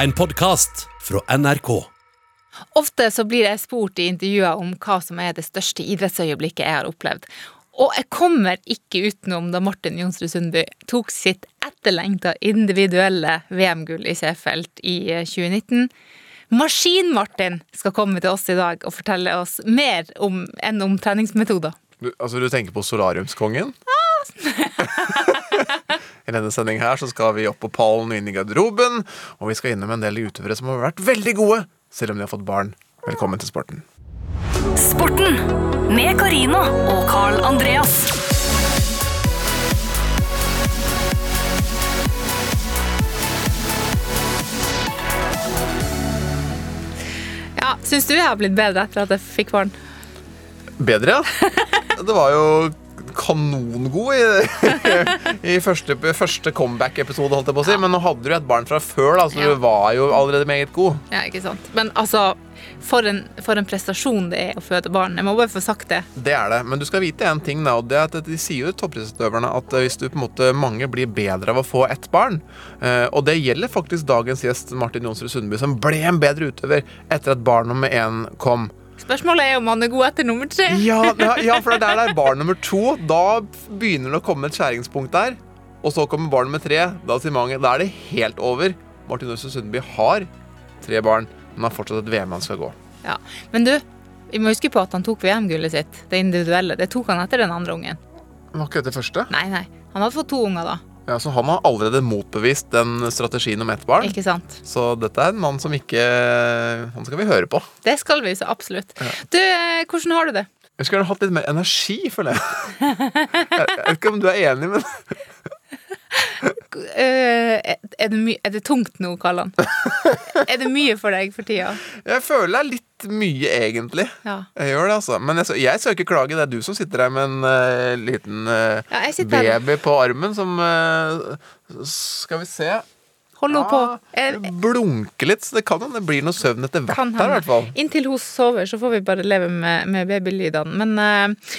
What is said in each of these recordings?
En podkast fra NRK. Ofte så blir jeg spurt i intervjuer om hva som er det største idrettsøyeblikket jeg har opplevd. Og jeg kommer ikke utenom da Martin Jonsrud Sundby tok sitt etterlengta individuelle VM-gull i Seefeld i eh, 2019. Maskin-Martin skal komme til oss i dag og fortelle oss mer om enn om treningsmetoder. Du, altså, du tenker på solariumskongen? I denne sendingen her så skal vi opp på pallen og inn i garderoben, og vi skal innom en del utøvere som har vært veldig gode, selv om de har fått barn. Velkommen til sporten. Sporten med Carina og Carl Andreas. Ja, Syns du jeg har blitt bedre etter at jeg fikk barn? Bedre, ja. Det var jo kanongod i, i første, første comeback-episode, holdt jeg på å si. Men nå hadde du et barn fra før, da, så Ja. du var jo allerede meget god. Ja, ikke sant? Men altså, for en, for en prestasjon det er å føde barn. Jeg må bare få sagt det. Det er det. Men du skal vite en ting, da, og det er at de sier jo toppidrettsutøverne at eh, hvis du på en måte mange blir bedre av å få ett barn, eh, og det gjelder faktisk dagens gjest Martin Jonsrud Sundby, som ble en bedre utøver etter at barn nummer én kom. Spørsmålet er om han er god etter nummer tre. Ja, ja, ja, for det er der det er barn nummer to. Da begynner det å komme et skjæringspunkt der. Og så kommer barn nummer tre. Da sier mange da er det helt over. Martin Øystein Sundby har tre barn, men har fortsatt et VM han skal gå. Ja. Men du, vi må huske på at han tok VM-gullet sitt, det individuelle. Det tok han etter den andre ungen. Var ikke det første? Nei, nei. Han hadde fått to unger da. Ja, Så han har allerede motbevist den strategien om ett barn. Ikke sant? Så dette er en mann som ikke Han skal vi høre på. Det skal vi så absolutt. Du, eh, hvordan har du det? Jeg skulle hatt litt mer energi, føler jeg. Jeg vet ikke om du er enig, men er, det er det tungt nå, Kallan? er det mye for deg for tida? jeg føler det er litt mye, egentlig. Ja. Jeg gjør det, altså. Men jeg, jeg skal ikke klage. Det er du som sitter her med en uh, liten uh, Ja, baby på armen som uh, Skal vi se. Hold nå på. Jeg, blunke litt, så det kan hende det blir noe søvn etter hvert her, i hvert fall. Inntil hun sover, så får vi bare leve med, med babylydene. Men uh,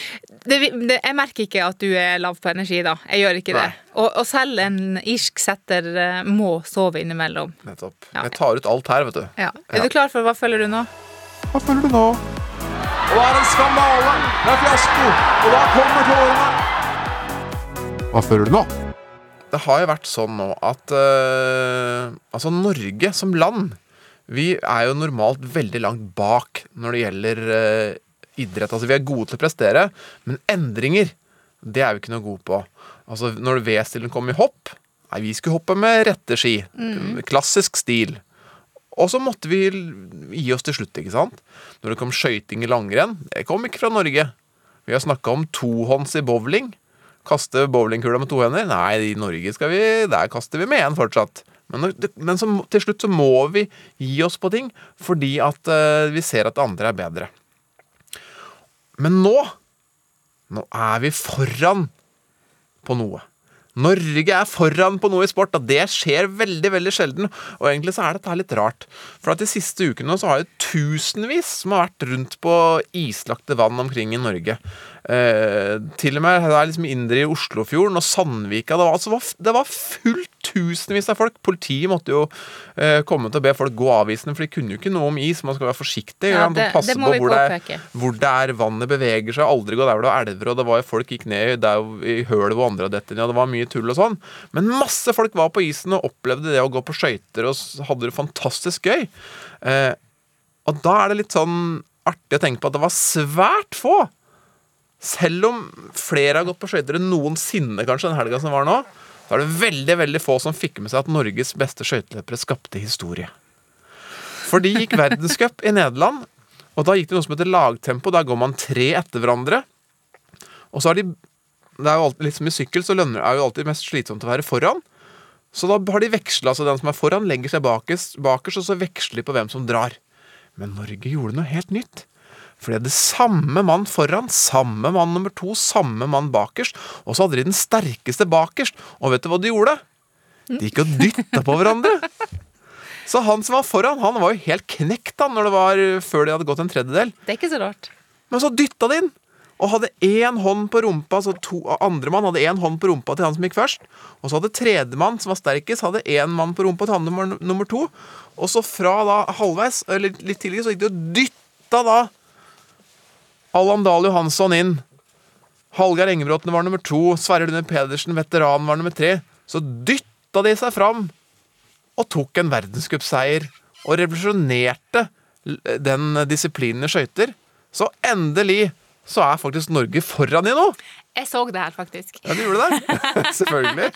det, det, jeg merker ikke at du er lav på energi, da. Jeg gjør ikke Nei. det. Og, og selv en irsk setter uh, må sove innimellom. Nettopp. Ja. Jeg tar ut alt her, vet du. Ja. Er du klar for hva følger du nå? Hva føler du nå? Og det er en skandale. Det er fiasko. Og da kommer tårene. Hva føler du nå? Det har jo vært sånn nå at uh, Altså, Norge som land Vi er jo normalt veldig langt bak når det gjelder uh, idrett. Altså, vi er gode til å prestere, men endringer, det er vi ikke noe gode på. Altså, når V-stilen kom i hopp Nei, vi skulle hoppe med rette ski. Klassisk stil. Og så måtte vi gi oss til slutt, ikke sant? Når det kom skøyting i langrenn, det kom ikke fra Norge. Vi har snakka om tohånds i bowling. Kaste bowlingkula med to hender? Nei, i Norge skal vi, der kaster vi med én fortsatt. Men, men så, til slutt så må vi gi oss på ting fordi at uh, vi ser at andre er bedre. Men nå Nå er vi foran på noe. Norge er foran på noe i sport, og det skjer veldig veldig sjelden. Og egentlig så er dette litt rart. For at de siste ukene så har jo tusenvis som har vært rundt på islagte vann omkring i Norge. Eh, til og med det er liksom indre i Oslofjorden og Sandvika. Det var, altså, det var fullt tusenvis av folk. Politiet måtte jo eh, komme til å be folk gå avvisende, for de kunne jo ikke noe om is. Man skal være forsiktig. Ja, det- passe på hvor det, er, hvor det er vannet beveger seg. Aldri gå der hvor det er elver. Og det var jo folk gikk ned der, i hølet hvor andre hadde dette ned. Og det var mye tull og sånn. Men masse folk var på isen og opplevde det å gå på skøyter og hadde det fantastisk gøy. Eh, og da er det litt sånn artig å tenke på at det var svært få. Selv om flere har gått på skøyter enn noensinne kanskje den helga som var nå, så er det veldig veldig få som fikk med seg at Norges beste skøyteløpere skapte historie. For de gikk verdenscup i Nederland, og da gikk det noe som heter lagtempo. Da går man tre etter hverandre. Og så har de Det er jo alltid, litt som i sykkel, så lønner, er jo alltid mest slitsomt å være foran. Så da har de veksla, så den som er foran, legger seg bakerst, og så veksler de på hvem som drar. Men Norge gjorde noe helt nytt. For de hadde samme mann foran, samme mann nummer to, samme mann bakerst. Og så hadde de den sterkeste bakerst. Og vet du hva de gjorde? De gikk og dytta på hverandre. Så han som var foran, han var jo helt knekt da når det var før de hadde gått en tredjedel. Det er ikke så rart. Men så dytta de inn. og hadde én hånd på rumpa. Så to, andre mann hadde én hånd på rumpa til han som gikk først. Og så hadde tredjemann, som var sterkest, hadde én mann på rumpa til han nummer, nummer to. Og så fra da halvveis, eller litt tidligere, så gikk de og dytta da Allan Dahl Johansson inn. Hallgeir Engebråten var nummer to. Sverre Lune Pedersen, veteran, var nummer tre. Så dytta de seg fram og tok en verdenscupseier. Og revolusjonerte den disiplinen i skøyter. Så endelig så er faktisk Norge foran i noe. Jeg så det her, faktisk. Ja, du gjorde det? Selvfølgelig.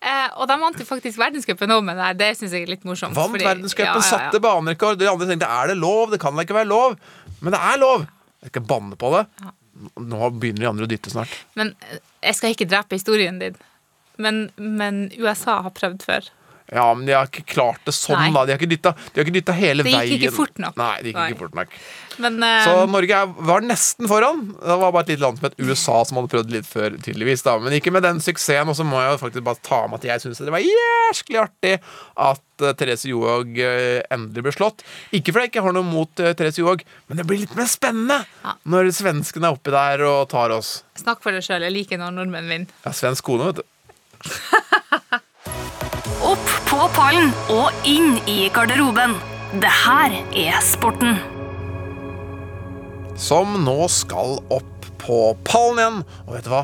Eh, og de vant jo faktisk verdenscupen òg men det. Syns jeg er litt morsomt. Vant verdenscupen, Ja, ja, ja. satte banerekord. De andre tenkte er det lov? Det kan da ikke være lov. Men det er lov. Jeg skal banne på det. Nå begynner de andre å dytte snart. Men eh, jeg skal ikke drepe historien din. Men, men USA har prøvd før. Ja, men de har ikke klart det sånn, Nei. da. De har ikke dytta, de har ikke dytta hele Det gikk veien. ikke fort nok. Nei, det gikk Nei. ikke fort nok. Men uh, Så Norge er, var nesten foran. Det var bare et lite land som het USA som hadde prøvd litt før, tydeligvis. da Men ikke med den suksessen. Og så må jeg jo faktisk bare ta med at jeg syns det var jæsklig artig at eh, Therese Johaug eh, endelig ble slått. Ikke fordi jeg ikke har noe mot Therese Johaug, men det blir litt mer spennende Ja. når svenskene er oppi der og tar oss. snakk for deg sjøl. Jeg liker når nordmenn vinner. Ja, svensk kone, vet du. På pallen og inn i garderoben. Det her er sporten. som nå skal opp på pallen igjen. Og vet du hva?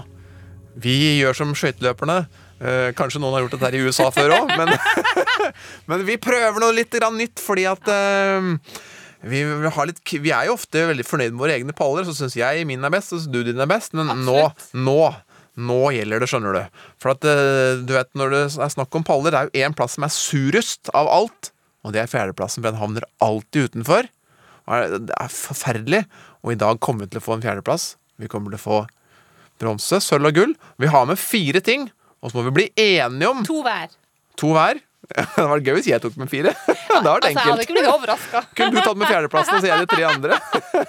Vi gjør som skøyteløperne. Eh, kanskje noen har gjort dette her i USA før òg, men, men vi prøver noe litt grann nytt, fordi at eh, vi, litt, vi er jo ofte veldig fornøyd med våre egne paller. Så syns jeg min er best, og du din er best. Men nå, nå nå gjelder det, skjønner du. For at eh, du vet, når det er snakk om paller, det er jo én plass som er surest av alt. Og det er fjerdeplassen, for den havner alltid utenfor. Det er forferdelig. Og i dag kommer vi til å få en fjerdeplass. Vi kommer til å få bronse, sølv og gull. Vi har med fire ting, og så må vi bli enige om To hver. to hver. Det hadde vært gøy hvis jeg tok med fire. Det var det Altså, jeg hadde enkelt. ikke blitt overraska. Kunne du tatt med fjerdeplassen, og så jeg de tre andre?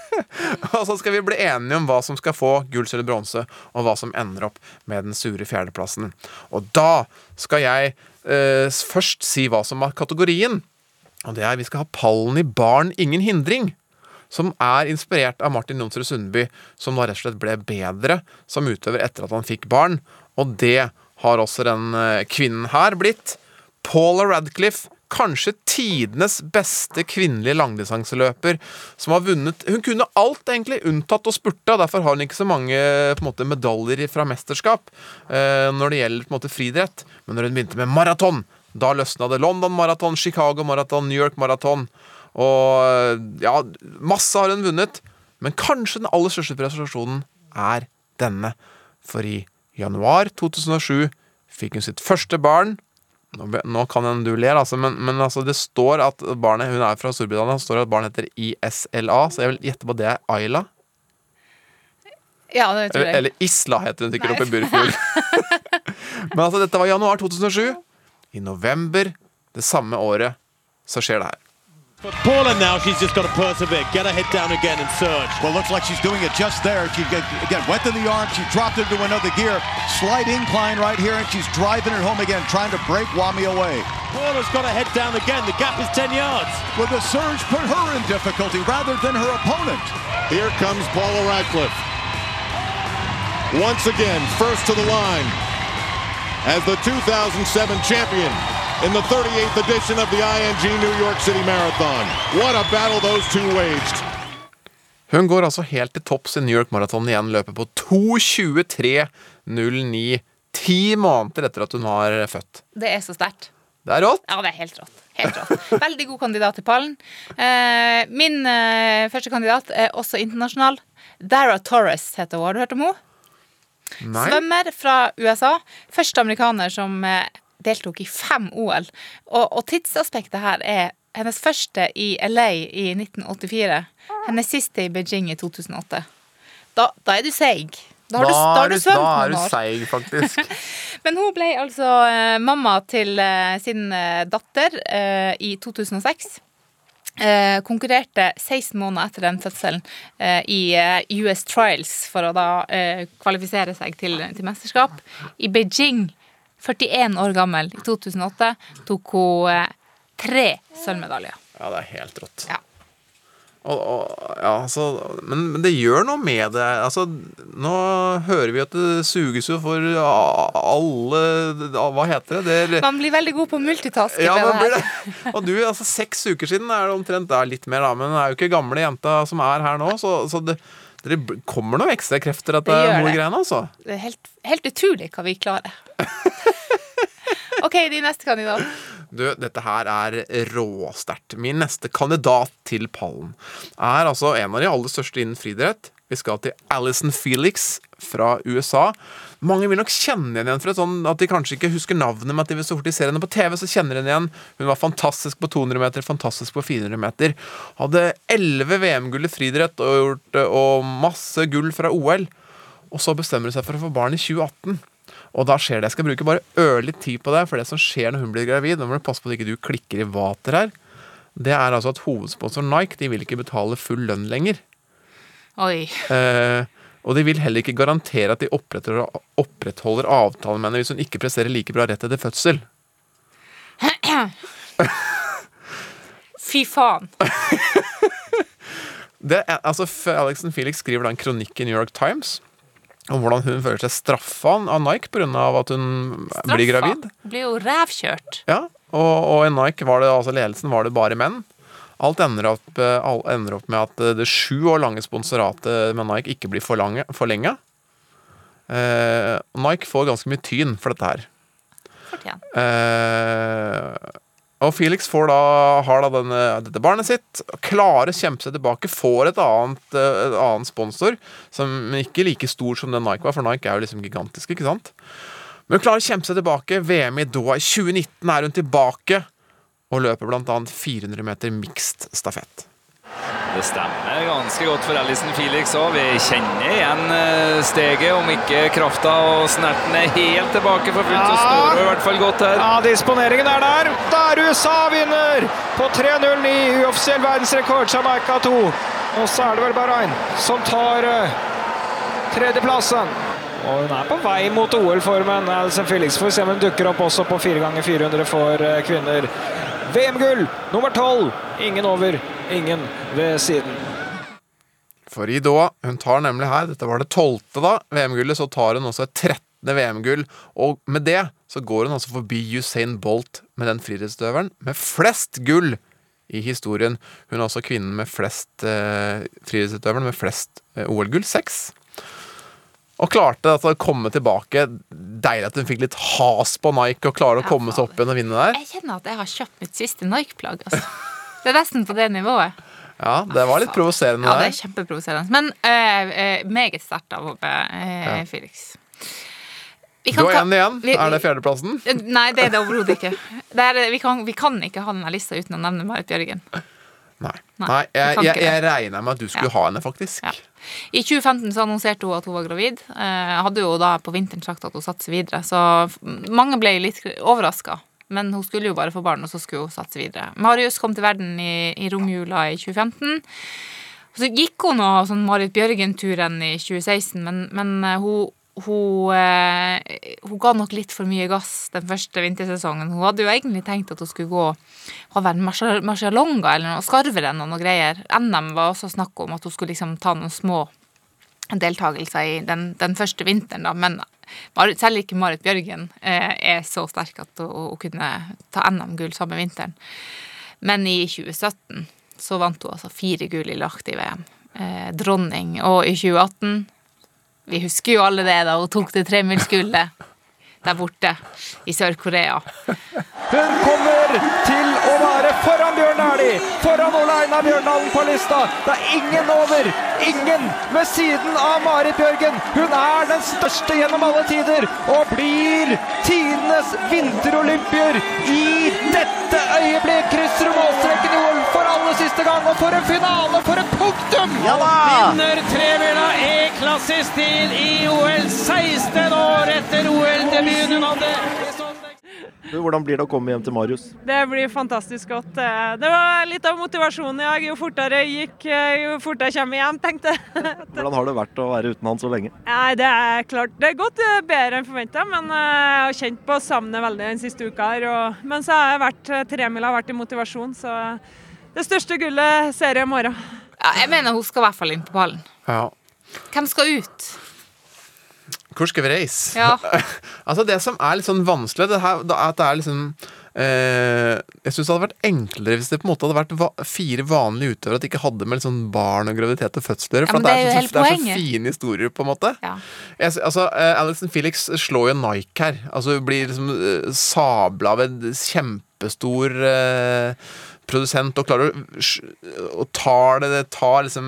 og så skal vi bli enige om hva som skal få gull, sølv, bronse, og hva som ender opp med den sure fjerdeplassen. Og da skal jeg eh, først si hva som er kategorien. Og det er vi skal ha pallen i barn ingen hindring. Som er inspirert av Martin Jonsrud Sundby, som da rett og slett ble bedre som utøver etter at han fikk barn. Og det har også den eh, kvinnen her blitt. Paula Radcliffe, kanskje tidenes beste kvinnelige langdistanseløper, som har vunnet Hun kunne alt, egentlig, unntatt å spurte, derfor har hun ikke så mange måte, medaljer fra mesterskap eh, når det gjelder måte, friidrett. Men når hun begynte med maraton, da løsna det. London maraton, Chicago maraton, New York maraton. Og ja, masse har hun vunnet. Men kanskje den aller største prestasjonen er denne. For i januar 2007 fikk hun sitt første barn. Nå, kan en du ler, altså, men, men altså, det står at barnet Hun er fra Storbritannia. Det står at barnet heter ISLA, så jeg vil gjette på det er Ayla. Ja, det tror jeg. eller Isla heter hun sikkert oppe i Burfjord. men altså, dette var januar 2007. I november det samme året så skjer det her. For Paula now, she's just got to persevere, get her head down again and surge. Well, looks like she's doing it just there. She get- again went to the arm. She dropped into another gear. Slight incline right here, and she's driving it home again, trying to break Wami away. Paula's got her head down again. The gap is 10 yards. Will the surge put her in difficulty rather than her opponent? Here comes Paula Radcliffe. Once again, first to the line as the 2007 champion in the 38th edition of the ING New York City Marathon. What a battle those two waged. Hun går altså helt til topps i New York Marathon igjen, løper på 2.23,09 ti måneder etter at hun har født. Det er så sterkt. Det er rått. Ja, det er helt rått. Helt rått. Veldig god kandidat til pallen. Eh, min eh, første kandidat er også internasjonal. Dara Torres heter hun. Har du hørt om henne? Nei. Svømmer fra USA. Første amerikaner som eh, deltok i fem OL. Og, og tidsaspektet her er hennes første i LA i 1984. Hennes siste i Beijing i 2008. Da, da er du seig. Da har du, da har du svømt da er du seig, faktisk. Men hun ble altså uh, mamma til uh, sin uh, datter i 2006. Eh, konkurrerte 16 måneder etter den fødselen i US Trials for å da kvalifisere seg til, til mesterskap. I Beijing, 41 år gammel, i 2008, tok hun eh, tre sølvmedaljer. Ja, det er helt rått. Ja. Og, og, ja, altså, men, men det gjør noe med det. Altså, nå hører vi at det suges jo for alle Hva heter det? det er, Man blir veldig god på multitask. ja, man blir det det. Og du, altså seks uker siden er det omtrent det er litt mer, da, men det er jo ikke gamle jenta som er her nå, så, så det, det kommer noen ekstra krefter etter mor-greiene, altså. Det er helt, helt utrolig hva vi klarer. OK, din neste kandidat. Du, dette her er råsterkt. Min neste kandidat til pallen er altså en av de aller største innen friidrett. Vi skal til Alison Felix fra USA. Mange vil nok kjenne henne igjen fra et sånn at de kanskje ikke husker navnet, men at de så fort de ser henne på TV, så kjenner de henne igjen. Hun var fantastisk på 200 meter, fantastisk på 400 meter. Hadde 11 VM-gull i friidrett og, gjort, og masse gull fra OL. Og så bestemmer hun seg for å få barn i 2018. Og da skjer det. Jeg skal bruke bare ørlitt tid på det, for det som skjer når hun blir gravid Nå må du passe på at ikke du klikker i vater her. Det er altså at hovedsponsoren Nike de vil ikke betale full lønn lenger. Oi. Eh, og de vil heller ikke garantere at de opprettholder, opprettholder avtalen med henne hvis hun ikke presterer like bra rett etter fødsel. Fy faen. Det er, altså, Alexen Felix skriver da en kronikk i New York Times om hvordan hun føler seg straffa av Nike pga. at hun blir gravid. Straffa. Blir jo rævkjørt. Ja, og, og i Nike var det altså ledelsen var det bare menn. Alt ender opp, eh, ender opp med at eh, det sju år lange sponsoratet med Nike ikke blir forlenga. Eh, Nike får ganske mye tyn for dette her. Fortjent. Eh, og Felix får da, har da denne, dette barnet sitt, klarer å kjempe seg tilbake, får et annet, eh, et annet sponsor, som ikke er like stor som den Nike var, for Nike er jo liksom gigantisk, ikke sant? Men hun klarer å kjempe seg tilbake. VM i Doha i 2019 er hun tilbake, og løper annet 400 meter mixed stafett. Det stemmer ganske godt for Alison Felix òg. Vi kjenner igjen eh, steget, om ikke krafta og snerten er helt tilbake for fullt. Så står hun i hvert fall godt her. Ja, disponeringen er der. Der USA vinner på 3.09. Uoffisiell verdensrekord, Jamaica 2. Og så er det vel Bahrain som tar uh, tredjeplassen. Og hun er på vei mot OL-formen. Alison Felix får vi se om hun dukker opp også på 4 ganger 400 for eh, kvinner. VM-gull nummer 12. Ingen over, ingen ved siden. For i Doha, hun tar nemlig her, dette var det tolvte da, VM-gullet, så tar hun også et 13. VM-gull, og med det så går hun altså forbi Usain Bolt med den friidrettsutøveren med flest gull i historien. Hun er også kvinnen med flest eh, friidrettsutøveren med flest eh, OL-gull, seks. Og klarte altså å komme tilbake. Deilig at hun fikk litt has på Nike og klarer å komme seg opp igjen og vinne der. Jeg kjenner at jeg har kjøpt mitt siste Nike-plagg. Altså. Det er nesten på det nivået. Ja, det var litt provoserende Ja, det er kjempeprovoserende. Men eh, eh, meget sterkt av eh, Felix. Vi Du kan har én igjen. vi- Er det fjerdeplassen? Nei, det er det overhodet ikke. Det er, vi, kan, vi kan ikke ha denne lista uten å nevne Marit Bjørgen. Nei. Nei, jeg, jeg, jeg regna med at du skulle Ja. ha henne, faktisk. Ja. I 2015 så annonserte hun at hun var gravid. Jeg hadde jo da på vinteren sagt at hun satser videre, så mange ble litt overraska. Men hun skulle jo bare få barn, og så skulle hun satse videre. Marius kom til verden i, i romjula i 2015. Og så gikk hun og sånn Marit Bjørgen-turen i 2016, men, men eh, hun hun, eh, hun ga nok litt for mye gass den første vintersesongen. Hun hadde jo egentlig tenkt at hun skulle gå ha vært Marcialonga eller noe skarverenn og noe greier. NM var også snakk om at hun skulle liksom ta noen små deltakelser i den, den første vinteren, da. Men selv ikke Marit Bjørgen eh, er så sterk at hun kunne ta NM-gull samme vinteren. Men i 2017 så vant hun altså fire gull i lagt i VM. Eh, dronning. Og i 2018 Vi husker jo alle det da hun tok det tremilsgullet der borte i Sør-Korea. Hun kommer til å være foran Bjørn Dæhlie, foran Ole Einar Bjørndalen på lista. Det er ingen over, ingen ved siden av Marit Bjørgen. Hun er den største gjennom alle tider, og blir tidenes vinterolympier i dette øyeblikk. Krysser hun målstreken i OL for aller siste gang, og for en finale, for et punktum! Vinner tremila E-klasses tid i OL 16 år etter OL-debuten hun hadde. Hvordan blir det å komme hjem til Marius? Det blir fantastisk godt. Det var litt av motivasjonen i dag. Jo fortere jeg gikk, eh, jo fortere jeg kommer hjem, tenkte jeg. Hvordan har det vært å være uten han så lenge? Nei, det er klart. Det er gått eh, bedre enn forventa, men eh, jeg har kjent på savnet veldig den siste uka her. Og, men så har jeg vært tremila vært i motivasjon, så det største gullet ser jeg i morgen. Ja, jeg mener hun skal i hvert fall inn på pallen. Ja. Hvem skal ut? Hvor skal vi reise? Ja. altså Det som er litt sånn vanskelig, det her, det er at det er liksom eh, Jeg syns det hadde vært enklere hvis det på en måte hadde vært va fire vanlige utøvere. At de ikke hadde med sånn barn og graviditet og fødsler. Ja, For men at det, det er så, det er så fine historier, på en måte. Ja. Jeg, altså, eh, Alison Felix slår jo Nike her. Altså blir liksom eh, sabla en kjempestor eh, produsent og klarer å, og tar det, det tar liksom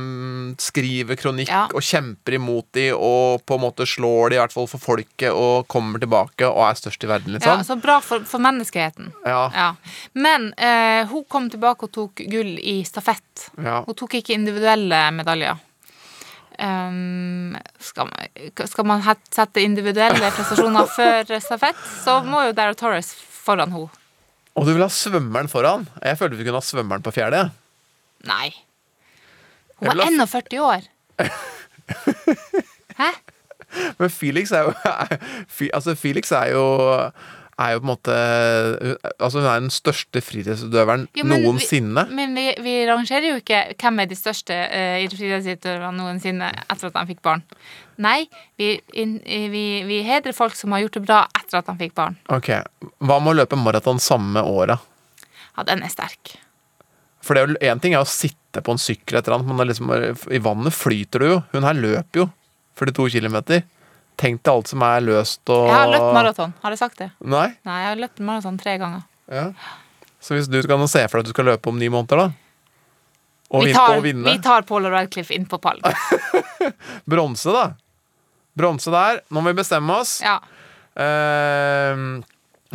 Skriver kronikk Ja. og kjemper imot de og på en måte slår de i hvert fall for folket og kommer tilbake og er størst i verden, Ja, liksom. så bra for, for menneskeheten. Ja. Ja. Men eh, hun kom tilbake og tok gull i stafett. Ja. Hun tok ikke individuelle medaljer. Um, skal, man, skal man sette individuelle prestasjoner før stafett, så må jo Dara Torres foran henne. Og du vil ha svømmeren foran? Jeg følte vi kunne ha svømmeren på fjerde. Nei. Hun er ha- 41 år. Hæ? Men Felix er jo Altså Felix er jo er jo på en måte Altså Hun er den største friidrettsutøveren vi- noensinne. Men vi, vi rangerer jo ikke hvem er de største uh, friidrettsutøverne noensinne etter at de fikk barn. Nei, vi, in, vi, vi hedrer folk som har gjort det bra etter at de fikk barn. Ok, Hva med å løpe maraton samme året? Ja, den er sterk. For det er jo en ting er å sitte på en sykkel, etter annet, men liksom, i vannet flyter du jo. Hun her løper jo 42 km. Tenk deg alt som er løst og Jeg har løpt maraton, har jeg sagt det? Nei? Nei, jeg har løpt maraton tre ganger. Ja. Så hvis du kan se for deg at du skal løpe om ni måneder, da? Og, vi tar, og vinne? vi tar Paul Radcliffe inn på pallen. Bronse, da. Bronse der. Nå må vi bestemme oss. Ja. Uh,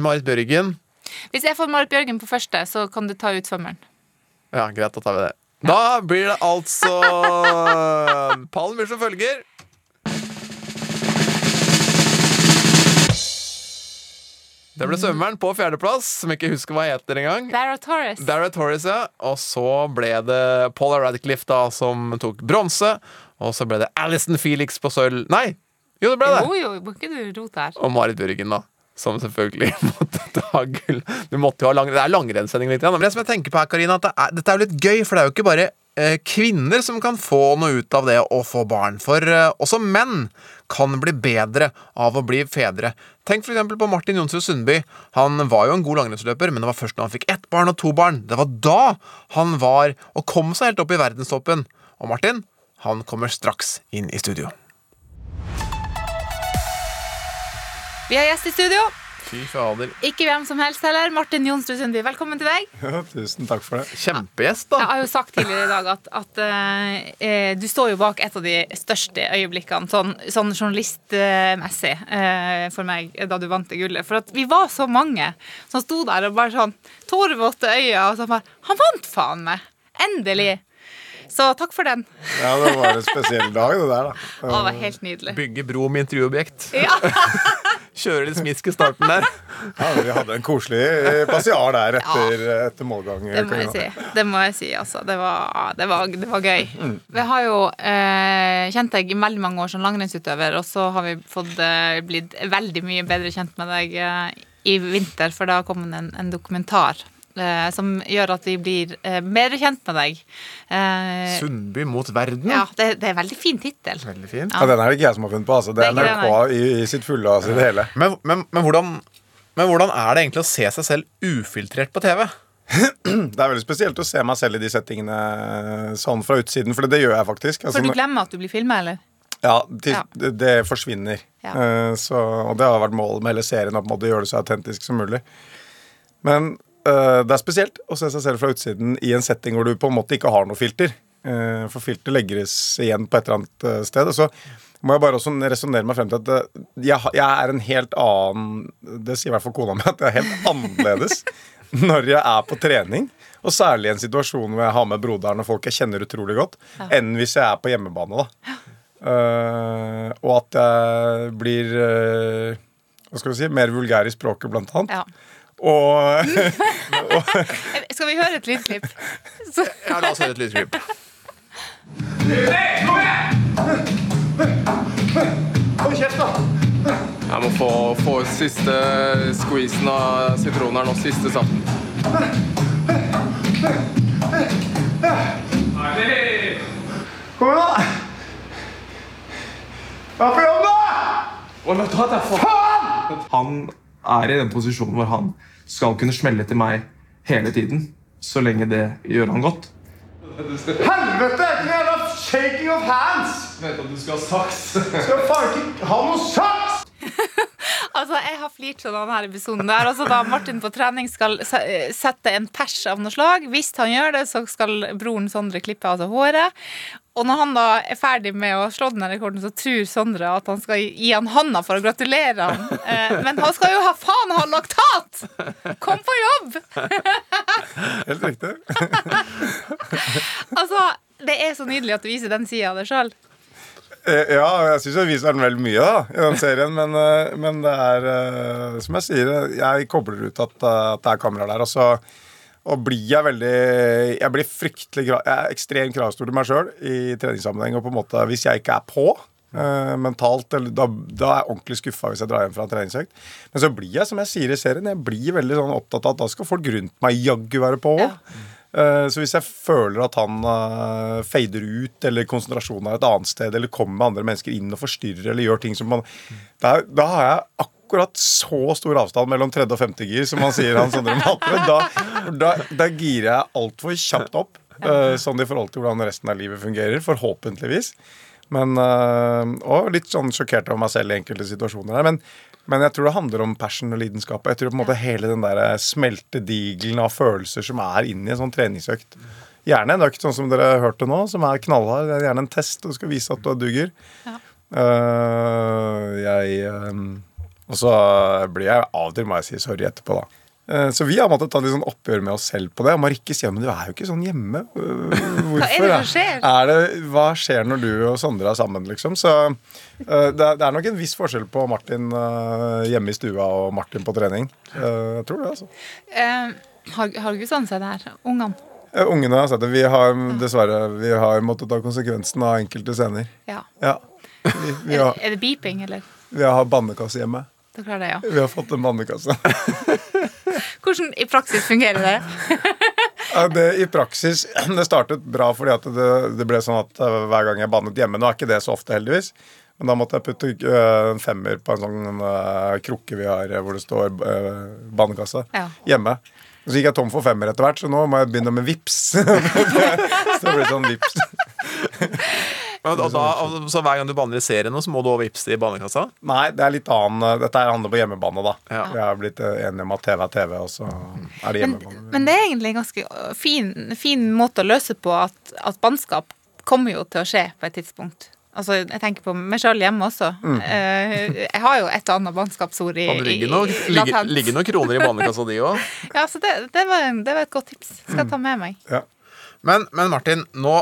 Marit Bjørgen. Hvis jeg får Marit Bjørgen på første, så kan du ta ut svømmeren. Ja, greit, da tar vi det. Da blir det altså Pallen blir som følger. Det ble svømmeren på fjerdeplass, som jeg ikke husker hva heter engang. Dara Torres. Dara Torres, ja. Og så ble det Paula Radcliffe da, som tok bronse. Og så ble det Alison Felix på sølv. Nei! Jo, det ble det. Jo, jo, må ikke du rote her. Og Marit Bjørgen, da. Som selvfølgelig måtte ta gull. Du måtte jo ha lang, det er langrennssending litt. Men det som jeg tenker på her, Karina, at det er, dette er jo litt gøy, for det er jo ikke bare kvinner som kan få noe ut av det å få barn. For eh, også menn kan bli bedre av å bli fedre. Tenk eksempel på Martin Jonsrud Sundby. Han var jo en god langrennsløper, men det var først da han fikk ett barn og to barn. Det var da han var og kom seg helt opp i verdenstoppen. Og Martin, han kommer straks inn i studio. Vi har gjest i studio. Fy fader. Ikke hvem som helst heller. Martin Jonsrud Sundby, velkommen til deg. Ja, tusen takk for det. Kjempegjest, da. Jeg har jo sagt tidligere i dag at, at eh, du står jo bak et av de største øyeblikkene, sånn, sånn journalistmessig, uh, for meg, da du vant det gullet. For at vi var så mange som sto der og bare sånn tårevåte øyne, og så bare Han vant faen meg! Endelig! Så takk for den. Ja, det var en spesiell dag, det der, da. Å, det var helt nydelig. Bygge bro med intervjuobjekt. Ja. Kjøre litt smisk i starten der. Ja, vi hadde en koselig eh, passiar der etter, etter målgang. Det må jeg si. Det må jeg si, altså. Det var, det var, det var gøy. Vi har jo eh, kjent deg i veldig mange år som langrennsutøver, og så har vi fått eh, blitt veldig mye bedre kjent med deg eh, i vinter, for da kom det en, en dokumentar. Eh, som gjør at vi blir eh, mer kjent med deg. Eh, Sundby mot verden. ja, det, det er en veldig fin tittel. Veldig fint. Ja, den er det ikke jeg som har funnet på. Altså. Det Det er ikke det, NRK i, i sitt fulle og sitt hele. Men, men, men, hvordan, men hvordan er det egentlig å se seg selv ufiltrert på TV? Det er veldig spesielt å se meg selv i de settingene sånn fra utsiden, for det gjør jeg faktisk. Altså, For du glemmer at du blir filma, eller? Ja, til, Ja. Det, det forsvinner. Ja. Eh, så, og det har vært målet med hele serien, å gjøre det så autentisk som mulig. Men eh, det er spesielt å se seg selv fra utsiden i en setting hvor du på en måte ikke har noe filter. Eh, for filter legges igjen på et eller annet eh, sted. Og så må jeg bare også resonnere meg frem til at eh, jeg, jeg er en helt annen Det sier i hvert fall kona mi, at jeg er helt annerledes når jeg er på trening. Og særlig i en situasjon hvor jeg har med broderen og folk jeg kjenner utrolig godt, Ja. enn hvis jeg er på hjemmebane. da Uh, og at jeg blir uh, Hva skal vi si mer vulgær i språket, blant annet. Ja. Og og Skal vi høre et lydklipp? Ja, la oss høre et lydklipp. Hold kjeft, da! Jeg må få, få siste squeezen av sitronen her nå. Siste saften. Kom igjen, da! Vær på jobb, da? Faen! Han er i den posisjonen hvor han skal kunne smelle til meg hele tiden. Så lenge det gjør han godt. Helvete! Ikke noe jævla shaking of hands! Vet at du skal ha saks. Skal faen ikke ha noe saks! Altså, Jeg har flirt sånn av denne episoden. der altså Da Martin på trening skal eh, sette en pers av noe slag, hvis han gjør det, så skal broren Sondre klippe av seg håret. Og når han da er ferdig med å slå den rekorden, så tror Sondre at han skal gi han handa for å gratulere han. Eh, Men han skal jo ha faen ha laktat! Kom på jobb! Helt riktig. Altså, Det er så nydelig at du viser den sida av deg sjøl. Eh, Ja, jeg syns jeg viser den vel mye da, i den serien, men, eh, men det er Som jeg sier, jeg kobler ut at, at det er kamera der. Og så og blir jeg veldig Jeg blir fryktelig Jeg er ekstremt kravstor til meg sjøl i treningssammenheng. Og på en måte, hvis jeg ikke er på uh, mentalt, eller, da, da er jeg ordentlig skuffa hvis jeg drar hjem fra en treningsøkt. Men så blir jeg, som jeg sier i serien, jeg blir veldig sånn opptatt av at da skal folk rundt meg jaggu være på Ja. Eh, Så hvis jeg føler at han uh, fader ut, eller konsentrasjonen er et annet sted, eller kommer med andre mennesker inn og forstyrrer, eller gjør ting som man Da, da har jeg akkurat så stor avstand mellom tredje og femte gir, som han sier, han Sondre Matre. Da, da, da girer jeg altfor kjapt opp, eh, sånn i forhold til hvordan resten av livet fungerer. Forhåpentligvis. Men, eh, og litt sånn sjokkert over meg selv i enkelte situasjoner. Men, men jeg tror det handler om passion og lidenskap. Jeg tror på en måte hele den der smeltedigelen av følelser som er inni en sånn treningsøkt. Gjerne en økt sånn som dere hørte nå, som er knallhard. Det er gjerne en test og skal vise at du duger. Eh, jeg eh, Og så blir jeg av og til, må jeg si, sorry etterpå, da. Eh, Så vi har måttet ta litt sånn oppgjør med oss selv på det. Og Marikke sier men du er jo ikke sånn hjemme. Hvorfor? Hva er det som skjer? Er det, hva skjer når du og Sondre er sammen, liksom? Så eh, det, er, nok en viss forskjell på Martin eh, hjemme i stua og Martin på trening. Jeg tror det, altså. Uh, har, har sånn sett det her? Ungene? Eh, Ungene har sett det. Vi har dessverre vi har måttet ta konsekvensen av enkelte scener. Ja. Ja. Vi, vi, har, Er det beeping, eller? vi har bannekasse hjemme. Det klarer det, ja. Vi har fått en bannekasse. Hvordan i praksis fungerer det? Det, I praksis Det startet bra fordi at det, det ble sånn at eh, hver gang jeg bannet hjemme Nå er ikke det så ofte, heldigvis. Men da måtte jeg putte eh, en femmer på en sånn eh, krukke vi har hvor det står bannekasse Ja. hjemme. Så gikk jeg tom for femmer etter hvert, så nå må jeg begynne med vips. så det blir sånn vips. Og, og da, og, så hver gang du banner i serien, så må du over Ipsi i banekassa? Nei, det er litt annen Dette her handler på hjemmebane, da. Ja. Vi har blitt eh, enige om at TV er TV, og så er det hjemmebane. Men det er egentlig en ganske fin, fin måte å løse på at, at bannskap kommer jo til å skje på et tidspunkt. Altså, Jeg tenker på meg sjøl hjemme også. Mm. Eh, jeg har jo et og annet bannskapsord i, det ligger ligge noen, i ligge, noen kroner i banekassa di òg? Ja, så det, det, var, en- det var et godt tips. Skal jeg ta med meg. Men, men Martin, nå,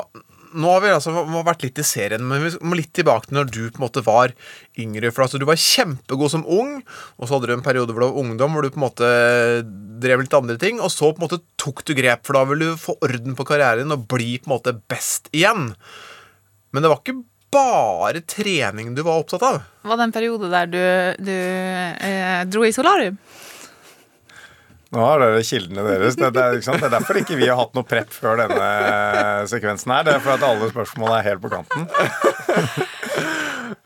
nå har vi altså vært litt i serien, men vi må litt tilbake til når du på en måte var yngre. For altså, du var kjempegod som ung, og så hadde du en periode hvor du var ungdom, hvor du på en måte drev litt andre ting, og så på en måte tok du grep, for da ville du få orden på karrieren og bli på en måte best igjen. Men det var ikke bare trening du var opptatt av. Var det en periode der du, du eh, dro i solarium? Nå har dere kildene deres. Det, det, det er derfor ikke vi har hatt noe prep før denne sekvensen her. Det er for at alle spørsmål er helt på kanten.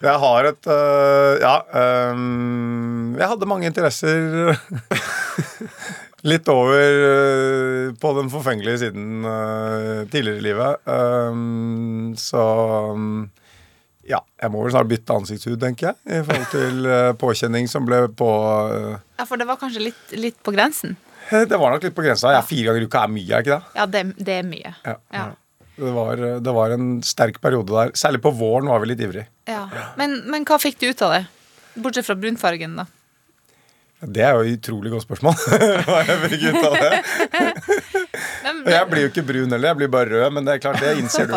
Jeg har et øh, Ja. Øh, jeg hadde mange interesser litt over øh, på den forfengelige siden øh, tidligere i livet. Øhm, så ja, jeg må vel snart bytte ansiktshud, tenker jeg. I forhold til øh, påkjenning som ble på øh, Ja, For det var kanskje litt, litt på grensen? Det var nok litt på grensa. Ja, fire ganger i uka er mye, er ikke det? Ja, det, det er mye. Ja. Ja. Det var, det var en sterk periode der. Særlig på våren var vi litt ivrig. Ja. Men, men hva fikk du ut av det? Bortsett fra brunfargen, da. Det er jo et utrolig godt spørsmål. Hva jeg fikk ut av det. Jeg blir jo ikke brun heller, jeg blir bare rød. Men det er klart, det innser du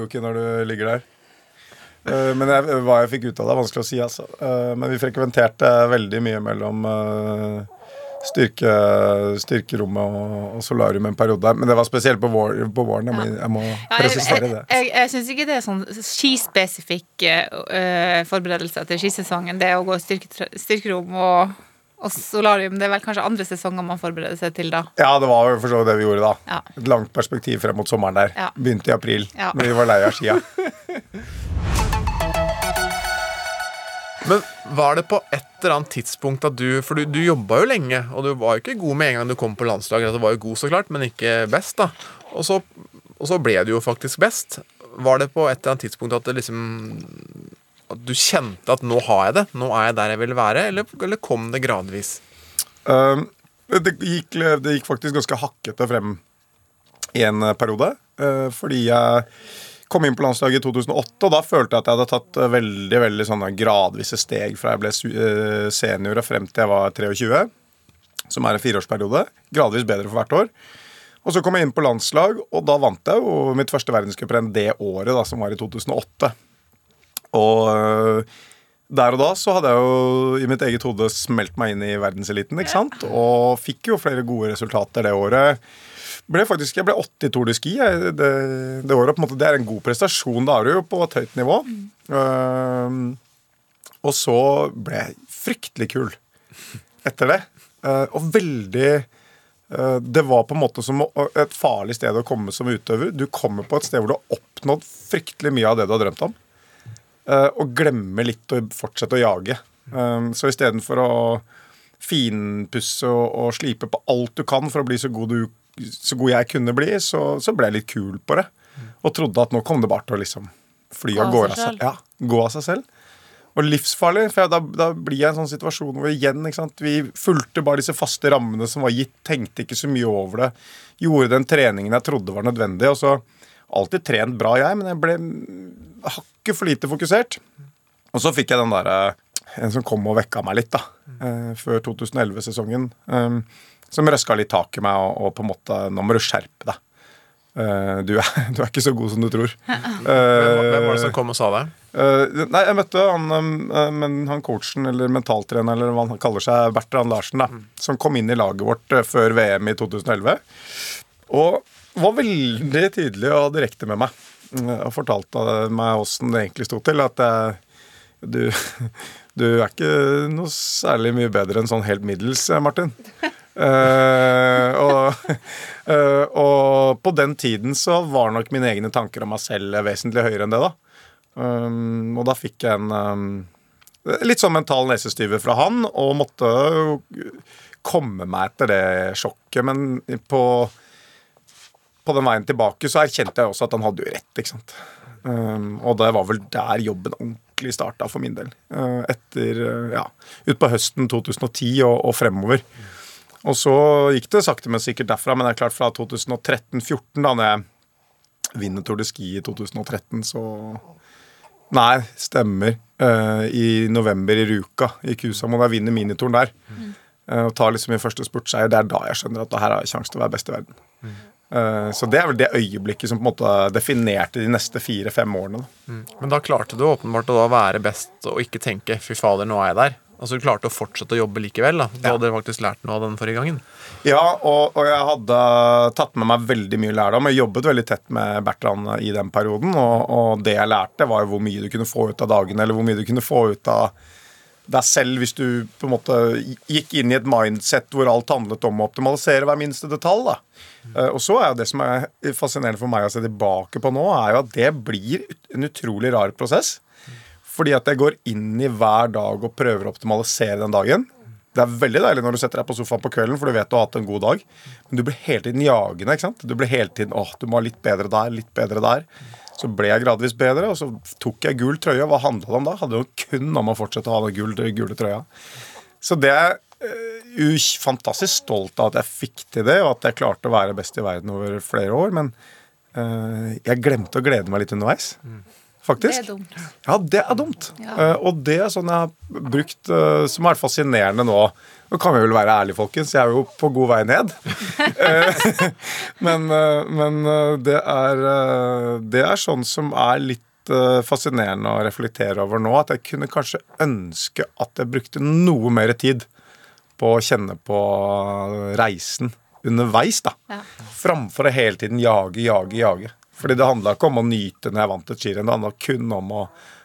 jo ikke, ikke når du ligger der. Eh, Men jeg, hva jeg fikk ut av det, er vanskelig å si. Altså. Eh, Men vi frekventerte veldig mye mellom eh, styrke, styrkerommet og, og solarium en periode der. Men det var spesielt på, vår, på våren. Jeg må, jeg må Ja, jeg presisere det. jeg, jeg syns ikke det er sånn skispesifikk uh, forberedelse til skisesongen. Det å gå styrke, styrkerom og, Og solarium, det er vel kanskje andre sesonger man forbereder seg til da. Ja, det var jo for så vidt det vi gjorde da. Ja. Et langt perspektiv frem mot sommeren der. Ja. Begynte i april, Ja. når vi var lei av skia. Men var det på et eller annet tidspunkt at du For du, du jobba jo lenge, og du var jo ikke god med en gang du kom på landslaget. Du var jo god, så klart, men ikke best, da. Og så, og så ble du jo faktisk best. Var det på et eller annet tidspunkt at det liksom At du kjente at nå har jeg det? Nå er jeg der jeg vil være? Eller, eller kom det gradvis? Um, det, gikk, det gikk faktisk ganske hakkete frem i en eh, periode. Uh, fordi jeg kom inn på landslaget i 2008, og da følte jeg at jeg hadde tatt eh, veldig veldig sånne gradvise steg fra jeg ble senior og frem til jeg var 23. Som er en fireårsperiode. Gradvis bedre for hvert år. Og så kom jeg inn på landslag, og da vant jeg jo mitt første verdenscuprenn det året, da, som var i 2008. Og øh, der og da så hadde jeg jo i mitt eget hode smelt meg inn i verdenseliten, ikke sant? Og fikk jo flere gode resultater det året. Ble faktisk, Jeg ble 80 Tour de Ski jeg, det, det året. på en måte, Det er en god prestasjon. Da er du jo på et høyt nivå. Ehm, og så ble jeg fryktelig kul etter det. Uh, og veldig uh, Det var på en måte som et farlig sted å komme som utøver. Du kommer på et sted hvor du har oppnådd fryktelig mye av det du har drømt om. Eh, og glemmer litt å fortsette å jage. Um, så istedenfor å finpusse og, slipe på alt du kan for å bli så god, du, så god jeg kunne bli, så, så ble jeg litt kul på det. Og trodde at nå kom det bare til å liksom fly Gå av gårde av selv. seg. Ja, gå av seg selv. Og livsfarlig, for da, da blir jeg i en sånn situasjon hvor igjen, ikke sant, vi fulgte bare disse faste rammene som var gitt, tenkte ikke så mye over det. Gjorde den treningen jeg trodde var nødvendig. Og så alltid trent bra, jeg, men jeg ble hakket for lite fokusert. Og så fikk jeg den derre En som kom og vekka meg litt, da. eh, før 2011-sesongen. Um, som røska litt tak i meg og, og på en måte Nå må du skjerpe deg. Uh, du, er, du er ikke så god som du tror. Hvem, hvem var det som kom og sa det? Uh, nei, jeg møtte han, eh, men han coachen eller mentaltreneren eller hva han kaller seg, Bertrand Larsen, da, som kom inn i laget vårt eh, før VM i 2011. Og var veldig tydelig og direkte med meg. eh, Og fortalte meg åssen det egentlig sto til. At jeg, du, du er ikke noe særlig mye bedre enn sånn helt middels, eh, Martin. uh, og, uh, og på den tiden så var nok mine egne tanker om meg selv vesentlig høyere enn det, da. Um, og da fikk jeg en um, litt sånn mental nesestyver fra han, og måtte komme meg etter det sjokket. Men på, på den veien tilbake så erkjente jeg også at han hadde jo rett, ikke sant. Um, og det var vel der jobben ordentlig starta for min del. Uh, etter, uh, ja, utpå høsten 2010 og, og fremover. Og så gikk det sakte, men sikkert derfra. Men det er klart fra 2013-14, da når jeg vinner Tour de Ski i 2013, så Nei, stemmer. Uh, I november i Ruka i Kusamo, da jeg vinner minituren der. Uh, og tar liksom min første spurtseier. Det er da jeg skjønner at her har jeg sjanse til å være best i verden. Eh, så det er vel det øyeblikket som på en måte definerte de neste fire-fem årene. Da. Men da klarte du åpenbart å være best og ikke tenke 'fy fader, nå er jeg der'. Altså Du klarte å fortsette å jobbe likevel. da Du hadde faktisk lært noe av den forrige gangen. Ja, og, og jeg hadde tatt med meg veldig mye lærdom. Jeg jobbet veldig tett med Bertrand i den perioden, og, og det jeg lærte, var jo hvor mye du kunne få ut av dagene, eller hvor mye du kunne få ut av deg selv hvis du på en måte gikk inn i et mindset hvor alt handlet om å optimalisere hver minste detalj. da. Eh, Og så er jo det som er fascinerende for meg å se tilbake på nå, er jo at det blir en utrolig rar prosess. Fordi at jeg går inn i hver dag og prøver å optimalisere den dagen. Det er veldig deilig når du setter deg på sofaen på kvelden, for du vet du har hatt en god dag. Men du blir hele tiden jagende. ikke sant? Du blir hele tiden åh, du må ha litt bedre der, litt bedre der. Så ble jeg gradvis bedre, og så tok jeg gul trøye. Hva handla det om da? Hadde jo kun om å fortsette å ha den gule, gule trøya. Så det fantastisk stolt av at jeg fikk til det, og at jeg klarte å være best i verden over flere år. Men uh, jeg glemte å glede meg litt underveis. Faktisk. Det er dumt. Ja, det er dumt. Ja. Uh, og det er sånn jeg har brukt uh, som er fascinerende nå. Nå kan vi vel være ærlige, folkens. Jeg er jo på god vei ned. Eh, men eh, men eh, det, er, eh, det er sånn som er litt eh, fascinerende å reflektere over nå. At jeg kunne kanskje ønske at jeg brukte noe mer tid på å kjenne på reisen underveis, da. Ja. Framfor å hele tiden jage, jage, jage. Fordi det handla ikke om å nyte når jeg vant et skirenn. Det handla kun om å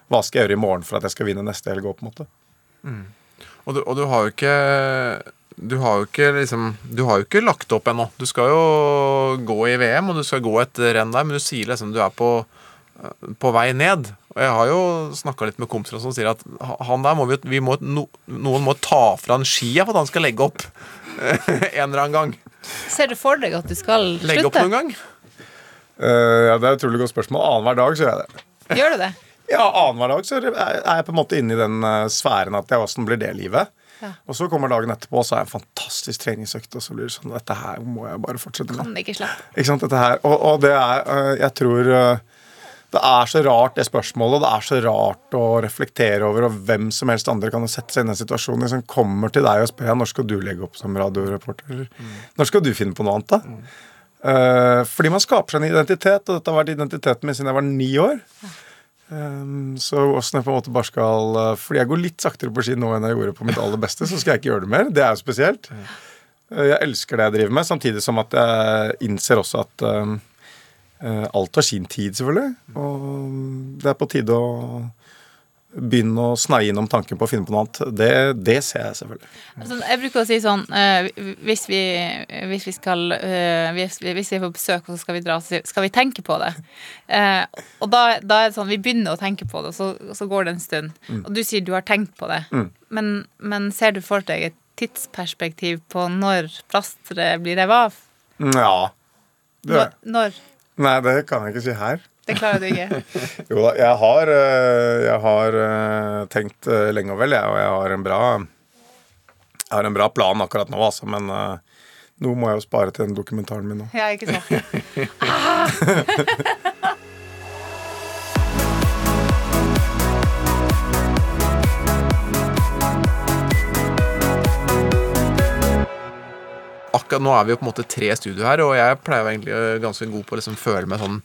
hva skal jeg gjøre i morgen for at jeg skal vinne neste helg òg, på en måte. Og du, og du har jo ikke du har jo ikke liksom Du har jo ikke lagt opp ennå. Du skal jo gå i VM, og du skal gå et renn der, men du sier liksom du er på, på vei ned. Og jeg har jo snakka litt med kompiser som sier at han der må vi, vi må, no, noen må ta fra han skia for at han skal legge opp en eller annen gang. Ser du for deg at du skal slutte? Legge opp noen gang? Uh, ja, Det er et utrolig godt spørsmål. Annenhver dag så gjør jeg det. Gjør du det? Ja, annenhver dag så er jeg på en måte inne i den eh, sfæren at jeg, åssen blir det livet? Ja. Og så kommer dagen etterpå, og så er det en fantastisk treningsøkt. Og så blir det sånn Dette her må jeg bare fortsette med. Kan ikke slippe. Ikke sant, dette her. Og, og det er øh, Jeg tror det er så rart, det spørsmålet. Det er så rart å reflektere over, og hvem som helst andre kan sette seg i den situasjonen. Liksom kommer til deg og spør når skal du legge opp som radioreporter. Når skal du finne på noe annet, da? Uh, fordi man skaper seg en identitet, og dette har vært identiteten min siden jeg var ni år. Um, så åssen jeg på en måte bare skal uh, Fordi jeg går litt saktere på ski nå enn jeg gjorde på mitt aller beste, så skal jeg ikke gjøre det mer. Det er jo spesielt. Uh, jeg elsker det jeg driver med, samtidig som at jeg innser også at um, alt har sin tid, selvfølgelig. Og det er på tide å begynne å sneie innom tanken på å finne på noe annet. Det, det ser jeg selvfølgelig. Altså, jeg bruker å si sånn eh, hvis, vi, hvis vi skal eh, hvis, vi, hvis vi er på besøk og så skal vi dra, så skal vi tenke på det. Eh, og da, da er det sånn vi begynner å tenke på det, og så, så går det en stund. Mm. Og du sier du har tenkt på det. Mm. Men, men ser du for deg et tidsperspektiv på når plasteret blir revet av? Ja. Det, Når? når? Nei, det kan jeg ikke si her. Det klarer du ikke. Jo da, jeg har, øh, jeg har øh, tenkt øh, lenge og vel, jeg, og jeg har en bra Jeg har en bra plan akkurat nå, altså, men nå må jeg jo spare til den dokumentaren min nå. Ja, ikke sant? Akkurat nå er vi jo på en måte tre studio her, og jeg pleier jo egentlig øh, ganske god på å liksom føle meg sånn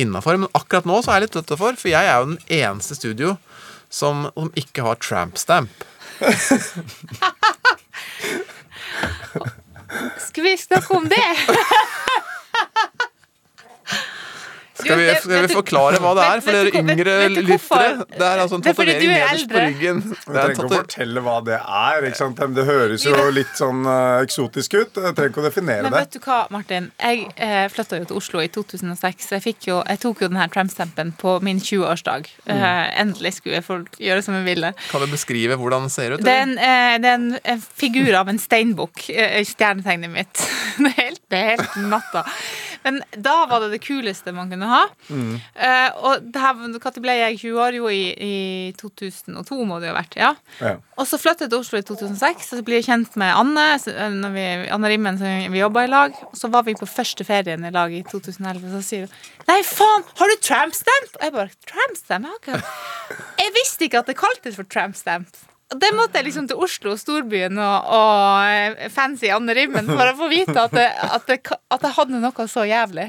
innafor. Men akkurat nå så er jeg litt utafor, for jeg er jo den eneste studio som, som ikke har tramp stamp. Skal vi snakke om det? Skal vi, skal vi forklare hva det er for dere yngre lyttere? Det er altså en er tatovering er nederst på ryggen. En trenger ikke å fortelle hva det er. Ikke sant? Det høres jo litt sånn øh, eksotisk ut. Jeg trenger ikke å definere det. Men vet du hva, Martin? Jeg eh, flytta jo til Oslo i 2006. Jeg, fikk jo, jeg tok jo denne tramstampen på min 20-årsdag. Mm. Eh, endelig skulle få gjøre som jeg ville. Kan du beskrive hvordan den ser ut? Det er en, eh, det er en, figur av en steinbukk eh, i stjernetegnet mitt. Det er helt, det er helt natta. Men da var det det kuleste man kunne ha. Mm. Uh, og når ble jeg 20 år? Jo, i, i 2002 må det jo ha vært. ja. Ja. Og så flyttet jeg til Oslo i 2006, og så blir jeg kjent med Anne. eh, Når vi, Anne Rimmen, som vi jobba i lag. Og så var vi på første ferien i lag i 2011, og så sier hun Nei, faen, har du trampstamp? Og jeg bare Trampstamp? Jeg, har ikke- jeg visste ikke at det kaltes for trampstamp. Det måtte jeg liksom til Oslo, storbyen, og, og eh, fancy Anne Rimmen for å få vite at, det, at, det, at jeg hadde noe så jævlig.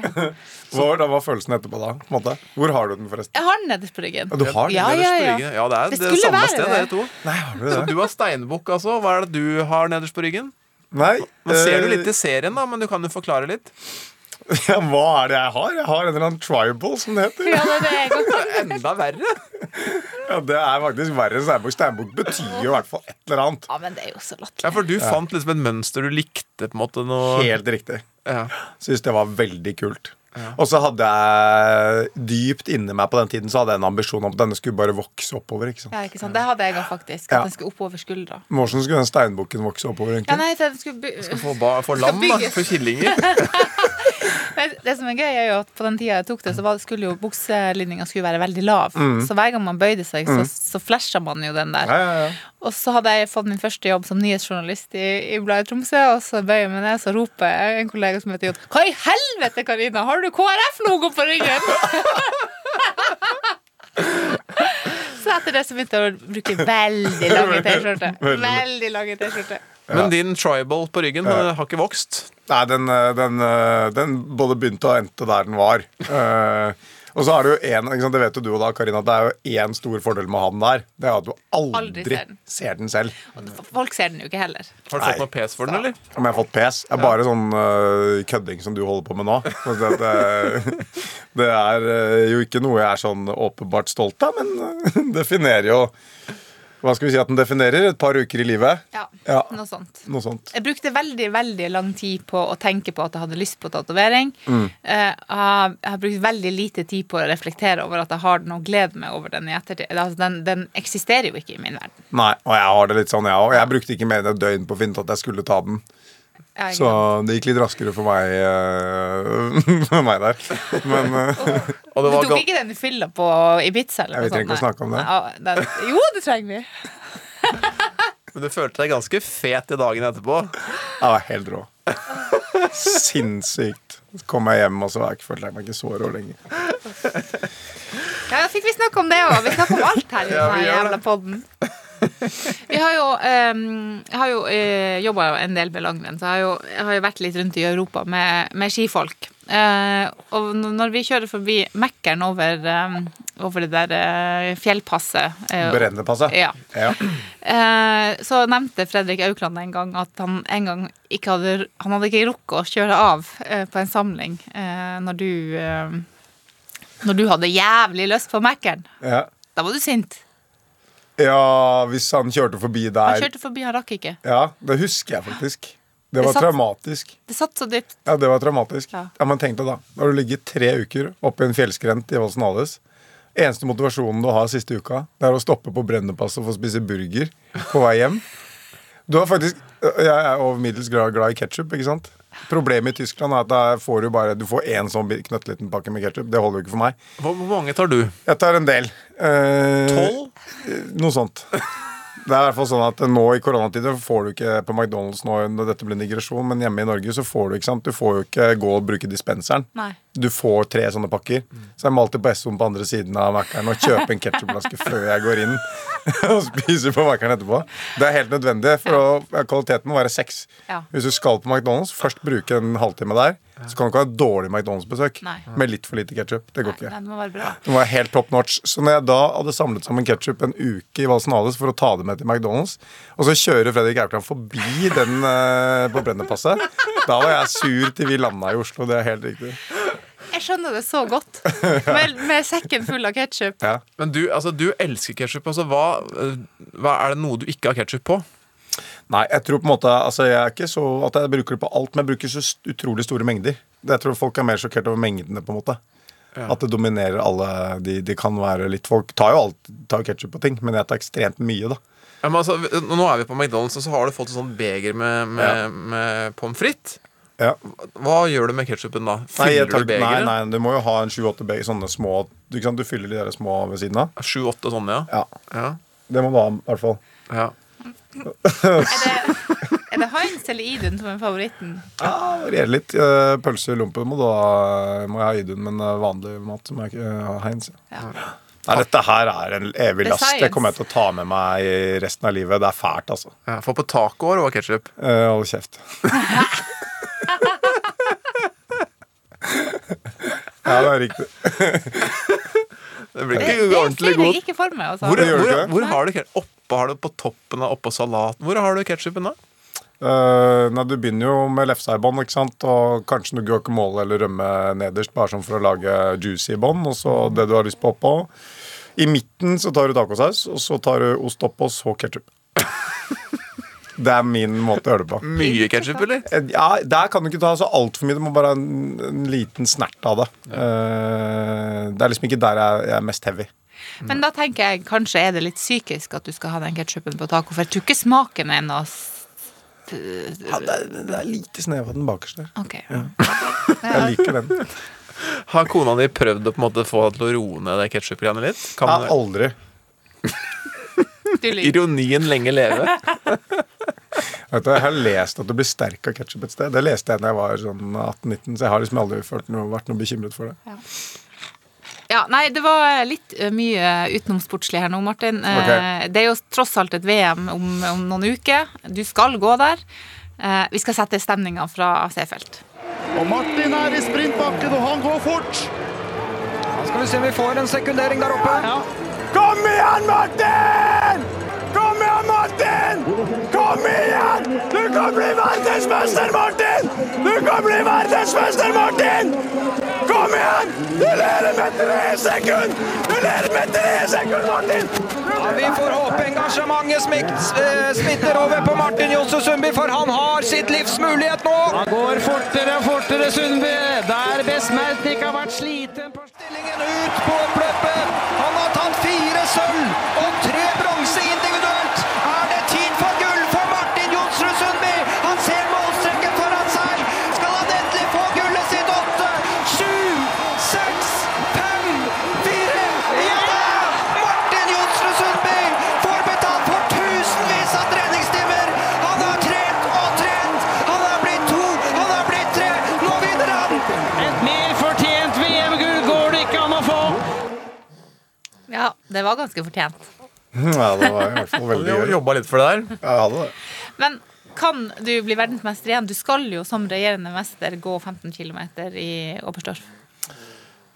Hva var følelsen etterpå, da? På en måte? Hvor har du den, forresten? Jeg har den nederst på ryggen. Ja, du har den ja, Nederst ja, på ja. ryggen. ja, det er Det det, samme sted, det. dere to. Nei, har du Så du har steinbukk, altså. Hva er det du har nederst på ryggen? Nei. Man ser du eh, litt i serien, da, men du kan jo forklare litt. Ja, hva er det jeg har? Jeg har en eller annen tribal, som det heter. Ja, det er det. Enda verre. Ja, Det er faktisk verre enn steinbukk. Steinbukk betyr jo i hvert fall et eller annet. Ja, men det er jo så latterlig. Ja, For du fant liksom et mønster du likte, på en måte. Noe... Helt riktig. Ja. Syns det var veldig kult. Og så hadde jeg dypt inni meg på den tiden Så hadde jeg en ambisjon om at denne skulle bare vokse oppover. ikke sant? Ja, ikke sant? Det hadde jeg òg, faktisk. At Ja. den skulle oppover skuldra. Hvordan skulle den steinbukken vokse oppover? Ja, nei, den skulle by Skal få, ba, få lam, da. For killinger. Det som er gøy, er jo at på den tida jeg tok det, så skulle jo bukselinninga være veldig lav. Mm. Så hver gang man bøyde seg, så, Mm. så flasha man jo den der. Ja, ja, ja. Og så hadde jeg fått min første jobb som nyhetsjournalist i, i Bladet Tromsø, og så bøyer jeg meg ned, så roper jeg en kollega som heter Jon Hva i helvete, Karina, har du KrF-logo på ryggen? så etter det så begynte jeg å bruke veldig lange T-skjorter. Veldig lange T-skjorter. Men din tribal på ryggen Ja. eh, har ikke vokst. Nei, den, eh, den, eh, den både begynte og endte der den var. Eh, og så er det jo en, sant, det vet jo du og da, Karina, det er jo én stor fordel med å ha den der. Det er at du aldri, Aldri ser den. ser den selv. Folk ser den jo ikke heller. Har du fått noe pes for den, eller? Om jeg har fått pes? Det er bare sånn uh, kødding som du holder på med nå. Det, det, det er jo ikke noe jeg er sånn åpenbart stolt av, men definerer jo Hva skal vi si at den definerer? Et par uker i livet? Ja, Ja. noe sånt. Noe sånt. Jeg brukte veldig veldig lang tid på å tenke på at jeg hadde lyst på tatovering. Mm. Eh, Jeg har- jeg har brukt veldig lite tid på å reflektere over at jeg har den, og glede meg over den i ettertid. Altså, den, den eksisterer jo ikke i min verden. Nei, og jeg har det litt sånn, jeg òg. Jeg brukte ikke mer enn et døgn på å finne ut at jeg skulle ta den. Så det gikk litt raskere for meg, Med meg der. Men eh, Du tok ikke den fylla på Ibiza? Eller vi trenger ikke å snakke om nei. det. Jo, det trenger vi. Men du følte deg ganske fet i dagen etterpå. jeg var helt rå. Sinnssykt. Så kom jeg hjem, og så var jeg ikke- følte jeg meg ikke så rå lenger. Ja, da fikk vi snakke om det òg. Vi snakker om alt her i denne ja, jævla podden. Vi har jo, um, jeg har jo uh, jobba en del med langrenn, så jeg har jo, jeg har jo vært litt rundt i Europa med, med skifolk. Eh, og når vi kjører forbi Mækkern over, um, over det der eh, fjellpasset eh, Brennepasset? Ja. Ja. Eh, så nevnte Fredrik Aukland en gang at han en gang ikke hadde Han hadde ikke rukket å kjøre av eh, på en samling eh, når du eh, Når du hadde jævlig lyst på Mækkern. Ja. Da var du sint. Ja, hvis han kjørte forbi der Han kjørte forbi, han rakk ikke. Ja, det husker jeg faktisk. Det Det var satt- traumatisk. Det satt så dypt. Ja, det var traumatisk. Ja. Ja, men tenk deg da. Har du ligget tre uker oppe i en fjellskrent i Valsenales. Eneste motivasjonen du har siste uka, det er å stoppe på Brennepasset og få spise burger på vei hjem. Du har faktisk Jeg er over middels glad, glad i ketsjup, ikke sant? Problemet i Tyskland er at der får du bare Du får én sånn knøttliten pakke med ketsjup. Det holder jo ikke for meg. Hvor, mange tar du? Jeg tar en del. Tolv? Noe sånt. Det er i hvert fall sånn at Nå i koronatider får du ikke på McDonald's nå når dette blir digresjon, men hjemme i Norge så får du ikke sant? Du får jo ikke gå og bruke dispenseren. Nei. Du får tre sånne pakker. Så jeg må alltid på Essoen på andre siden av Mækkern og kjøpe en ketsjupflaske før jeg går inn og spiser på Mækkern etterpå. Det er helt nødvendig, for kvaliteten må være seks. Ja. Hvis du skal på McDonald's, først bruke en halvtime der, så kan du ikke ha et dårlig McDonald's-besøk med litt for lite ketsjup. Det går ikke. Nei, det må være bra. Den var helt top notch. Så når jeg da hadde samlet sammen ketsjup en uke i Valsenales for å ta det med til McDonald's, og så kjører Fredrik Aukland forbi den uh, på Brennepasset, da var jeg sur til vi landa i Oslo. Det er helt riktig. Jeg skjønner det så godt. Med, med sekken full av ketsjup. Ja. Men du, altså, du elsker ketsjup. Altså, hva, eh, hva er det noe du ikke har ketsjup på? Nei, jeg tror på en måte Altså, jeg er ikke så at jeg bruker det på alt, men jeg bruker så utrolig store mengder. Jeg tror folk er mer sjokkert over mengdene, på en måte. Ja. At det dominerer alle de, de kan være litt Folk tar jo alt tar ketsjup på ting, men jeg tar ekstremt mye, da. Ja, men altså, nå er vi på McDonald's, og så har du fått et sånt beger med, med, Ja. med pommes frites. Ja. Hva gjør du med ketsjupen da? Nei, Fyller nei, tar, du nei, begeret? nei, du må jo ha en sju-åtte beger sånne små du, ikke sant? du fyller de der små ved siden av. Sju-åtte sånne, ja. Ja. Det må du ha, i hvert fall. Ja. Er det Heinz eller Idun som er favoritten? Ja, varierer litt. Eh, Pølse i lompen må må jeg ha Idun, men eh, vanlig mat må jeg ikke ha Heinz. Ja. Nei, dette her er en evig Det last. Det kommer jeg til å ta med meg i resten av livet. Det er fælt, altså. Ja, for på tacoer var ketsjup. Eh, hold kjeft. ja, det er riktig. Det blir ikke det ordentlig godt. ikke for meg. Altså. Hvor, hvor, hvor har du? Oppe har du på toppen av oppå salaten. Hvor har du ketsjupen da? Uh, nei, du begynner jo med lefsa i bånn, og kanskje noe guacamole eller rømme nederst, bare sånn for å lage juicy bånn, og så det du har lyst på oppå. I midten så tar du tacosaus, og så tar du ost oppå, så ketsjup. Det er min måte å gjøre det på. Mye ketsjup, eller? Eh, Ja, Der kan du ikke ta så altfor mye. Du må bare ha en, en liten snert av det. Eh, det er liksom ikke der jeg, jeg er mest heavy. Men da tenker jeg kanskje er det litt psykisk at du skal ha den ketsjupen på taco, for jeg tror ikke smaken er noe Ja, det, er, det er lite snev av den bakerste. Ok. Jeg liker den. Har kona di prøvd å på en måte få deg til å roe ned det ketsjup-greiene litt? Kan Ja, aldri. Ironien lenge leve? Vet du, jeg har lest at du blir sterk av ketsjup et sted. Det leste jeg da jeg var sånn 18-19, så jeg har liksom aldri følt noe, vært noe bekymret for det. Ja, nei, det var litt eh, mye utenomsportslig her nå, Martin. Okay. Det er jo tross alt et VM om, om noen uker. Du skal gå der. Eh, Vi skal sette stemninga fra Seefeld. Og Martin er i sprintbakken, og han går fort. Da skal vi se om vi får en sekundering der oppe. Kom igjen, Martin! Kom igjen, Martin! Kom igjen! Du kan bli verdensmester, Martin! Du kan bli verdensmester, Martin! Kom igjen! Du leder med tre sekunder! Du leder med tre sekunder, Martin! Ja, vi får håpe engasjementet eh, smitter over på Martin Johnsen Sundby, for han har sitt livs mulighet nå. Han går fortere og fortere, Sundby. Der Besmertnik har vært sliten på Stillingen ut på oppløpet. Han har tatt fire sølv og tre det var ganske fortjent. Ja, det var i hvert fall veldig gøy. jobba litt for det der. Ja, jeg hadde det. Men kan du bli verdensmester igjen? Du skal jo som regjerende mester gå 15 km i Oberstdorf.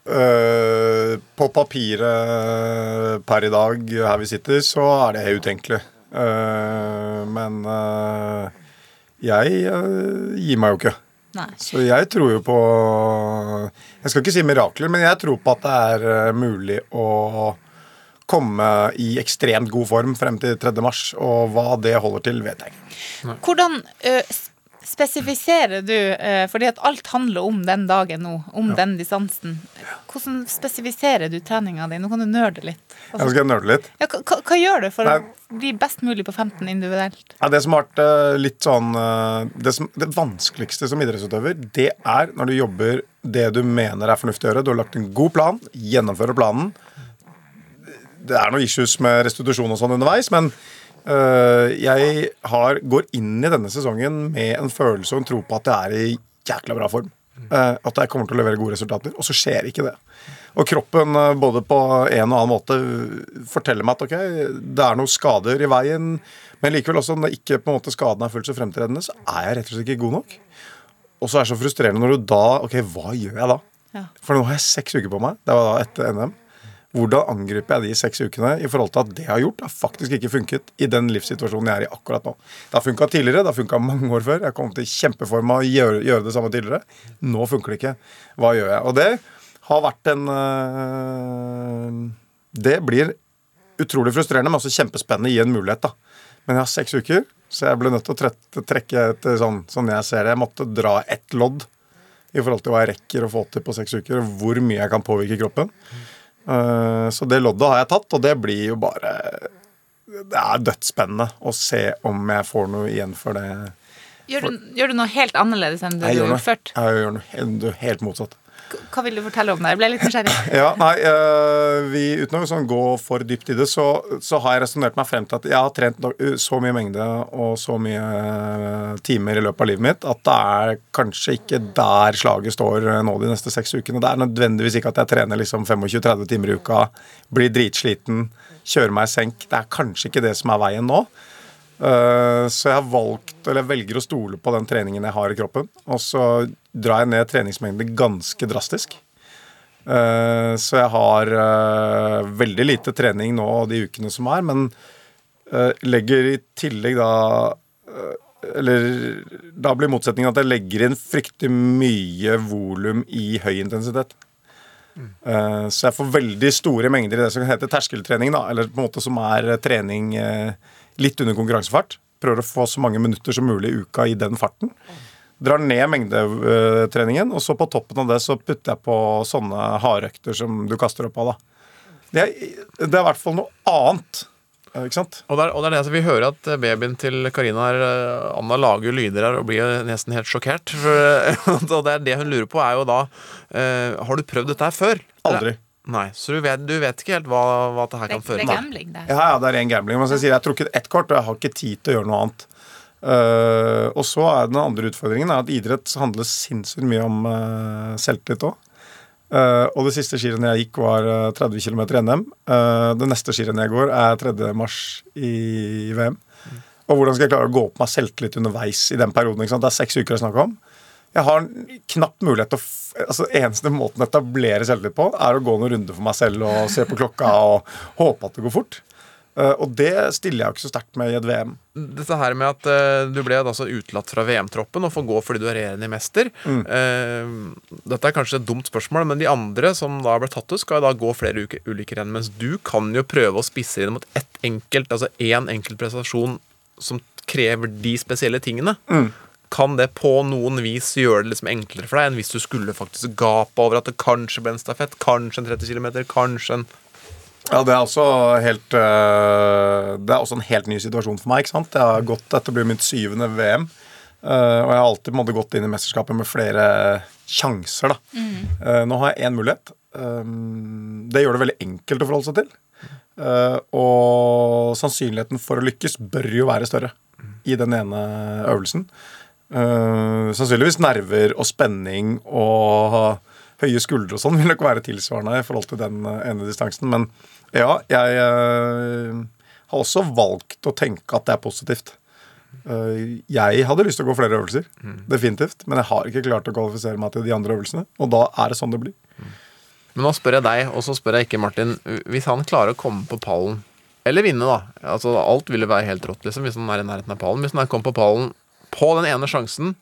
Uh, på papiret per i dag, her vi sitter, så er det utenkelig. Uh, men uh, jeg gir meg jo ikke. Nei. Så jeg tror jo på Jeg skal ikke si mirakler, men jeg tror på at det er mulig å komme i ekstremt god form frem til 3. mars. Og hva det holder til, vet jeg ikke. Hvordan spesifiserer du, fordi at alt handler om den dagen nå, om den distansen. Hvordan spesifiserer du treninga di? Nå kan du nerde litt. Jeg skal nøle litt. Ja, hva, hva- gjør du for Nei. å bli best mulig på 15 individuelt? Ja, det som har vært litt sånn det, som, det vanskeligste som idrettsutøver, det er når du jobber det du mener er fornuftig å gjøre. Du har lagt en god plan, gjennomfører planen. Det er noen issues med restitusjon og sånn underveis, men øh, jeg har, går inn i denne sesongen med en følelse og en tro på at jeg er i jækla bra form. Uh, at jeg kommer til å levere gode resultater. Og så skjer ikke det. Og kroppen, eh, både på en og annen måte, forteller meg at ok, det er noen skader i veien, men likevel også når ikke på en måte skaden er fullt så fremtredende, så er jeg rett og slett ikke god nok. Og så er det så frustrerende når du da Ok, hva gjør jeg da? Ja. For nå har jeg seks uker på meg. Det var da etter NM. Hvordan angriper jeg de seks ukene i forhold til at det jeg har gjort, har faktisk ikke funket i den livssituasjonen jeg er i akkurat nå. Det har funka tidligere, det har funka mange år før. Jeg kom til kjempeform av å gjøre, gjøre det samme tidligere. Nå funker det ikke. Hva gjør jeg? Og det har vært en øh, Det blir utrolig frustrerende, men også kjempespennende. i en mulighet, da. Men jeg har seks uker, så jeg ble nødt til å trekke et sånn sånn jeg ser det. Jeg måtte dra ett lodd i forhold til hva jeg rekker å få til på seks uker, og hvor mye jeg kan påvirke kroppen. Eh, Så det loddet har jeg tatt, og det blir jo bare Det er dødsspennende å se om jeg får noe igjen for det. Gjør du, gjør du noe helt annerledes enn det Jeg du gjør noe, før? jeg gjør noe helt, helt motsatt. Hva vil du fortelle om det? Jeg ble litt nysgjerrig. Ja, nei, eh, vi, Uten å sånn gå for dypt i det, så, så har jeg resonnert meg frem til at jeg har trent så mye mengde og så mye eh, timer i løpet av livet mitt at det er kanskje ikke der slaget står eh, nå de neste seks ukene. Det er nødvendigvis ikke at jeg trener liksom 25-30 timer i uka, blir dritsliten, kjører meg i senk. Det er kanskje ikke det som er veien nå. Eh, Så jeg har valgt, eller velger å stole på den treningen jeg har i kroppen. Og så drar jeg ned treningsmengden ganske drastisk. Eh, Så jeg har eh, veldig lite trening nå de ukene som er, men legger i tillegg da Eller da blir motsetningen at jeg legger inn fryktelig mye volum i høy intensitet. Mm. Så jeg får veldig store mengder i det som heter terskeltrening, da, eller på en måte som er trening litt under konkurransefart. Prøver å få så mange minutter som mulig i uka i den farten. Drar ned mengdetreningen, og så på toppen av det så putter jeg på sånne hardøkter som du kaster opp av. da. Det er, det er i hvert fall noe annet. eh, Ikke sant? Og det, er, og det er det som vi hører at babyen til Karina her, eh, Anna lager lyder her og blir nesten helt sjokkert. For, og det er det hun lurer på, er jo da eh, Har du prøvd dette her før? Aldri. Nei, Så du vet, du vet ikke helt hva, hva dette her kan føre til? gambling, det. Ja, ja, det er ren gambling. Men så jeg sier, jeg har trukket ett kort, og jeg har ikke tid til å gjøre noe annet. Uh, og så er den andre utfordringen er at idrett handler sinnssykt mye om uh, selvtillit òg. og det siste skirennet jeg gikk, var eh, 30 km i NM. Eh, det neste skirennet jeg går, er 3. mars i VM. Og hvordan skal jeg klare å gå opp meg selvtillit underveis i den perioden? Ikke sant? Det er seks uker det er snakk om. Jeg har knapt mulighet til å altså Eneste måten å etablere selvtillit på, er å gå noen runder for meg selv og se på klokka og håpe at det går fort. Eh, og det stiller jeg jo ikke så sterkt med i et VM. Dette her med at eh, du ble altså utelatt fra VM-troppen og får gå fordi du er regjerende mester. Mm. dette er kanskje et dumt spørsmål, men de andre som da ble tatt ut, skal da gå flere uker, ulike renn. Mens du kan jo prøve å spisse inn mot ett enkelt, altså én enkelt prestasjon som krever de spesielle tingene. Kan det på noen vis gjøre det liksom enklere for deg enn hvis du skulle faktisk gape over at det kanskje ble en stafett, kanskje en 30 km, kanskje en Ja, det er også helt øh, Det er også en helt ny situasjon for meg. ikke sant? Jeg har gått, Dette blir mitt syvende VM. øh, og jeg har alltid på en måte, gått inn i mesterskapet med flere sjanser. da. Mm. nå har jeg én mulighet. Det gjør det veldig enkelt å forholde seg til. Eh, og sannsynligheten for å lykkes bør jo være større i den ene øvelsen. Eh, sannsynligvis nerver og spenning og høye skuldre og sånn vil nok være tilsvarende i forhold til den eh, ene distansen. Men ja, jeg uh, har også valgt å tenke at det er positivt. Uh, jeg hadde lyst til å gå flere øvelser, definitivt. Men jeg har ikke klart å kvalifisere meg til de andre øvelsene. Og da er det sånn det blir. Men nå spør jeg deg, og så spør jeg ikke Martin. Hvis han klarer å komme på pallen, eller vinne, da altså Alt ville være helt rått liksom, hvis han er i nærheten av pallen. Hvis han kommer på pallen på den ene sjansen,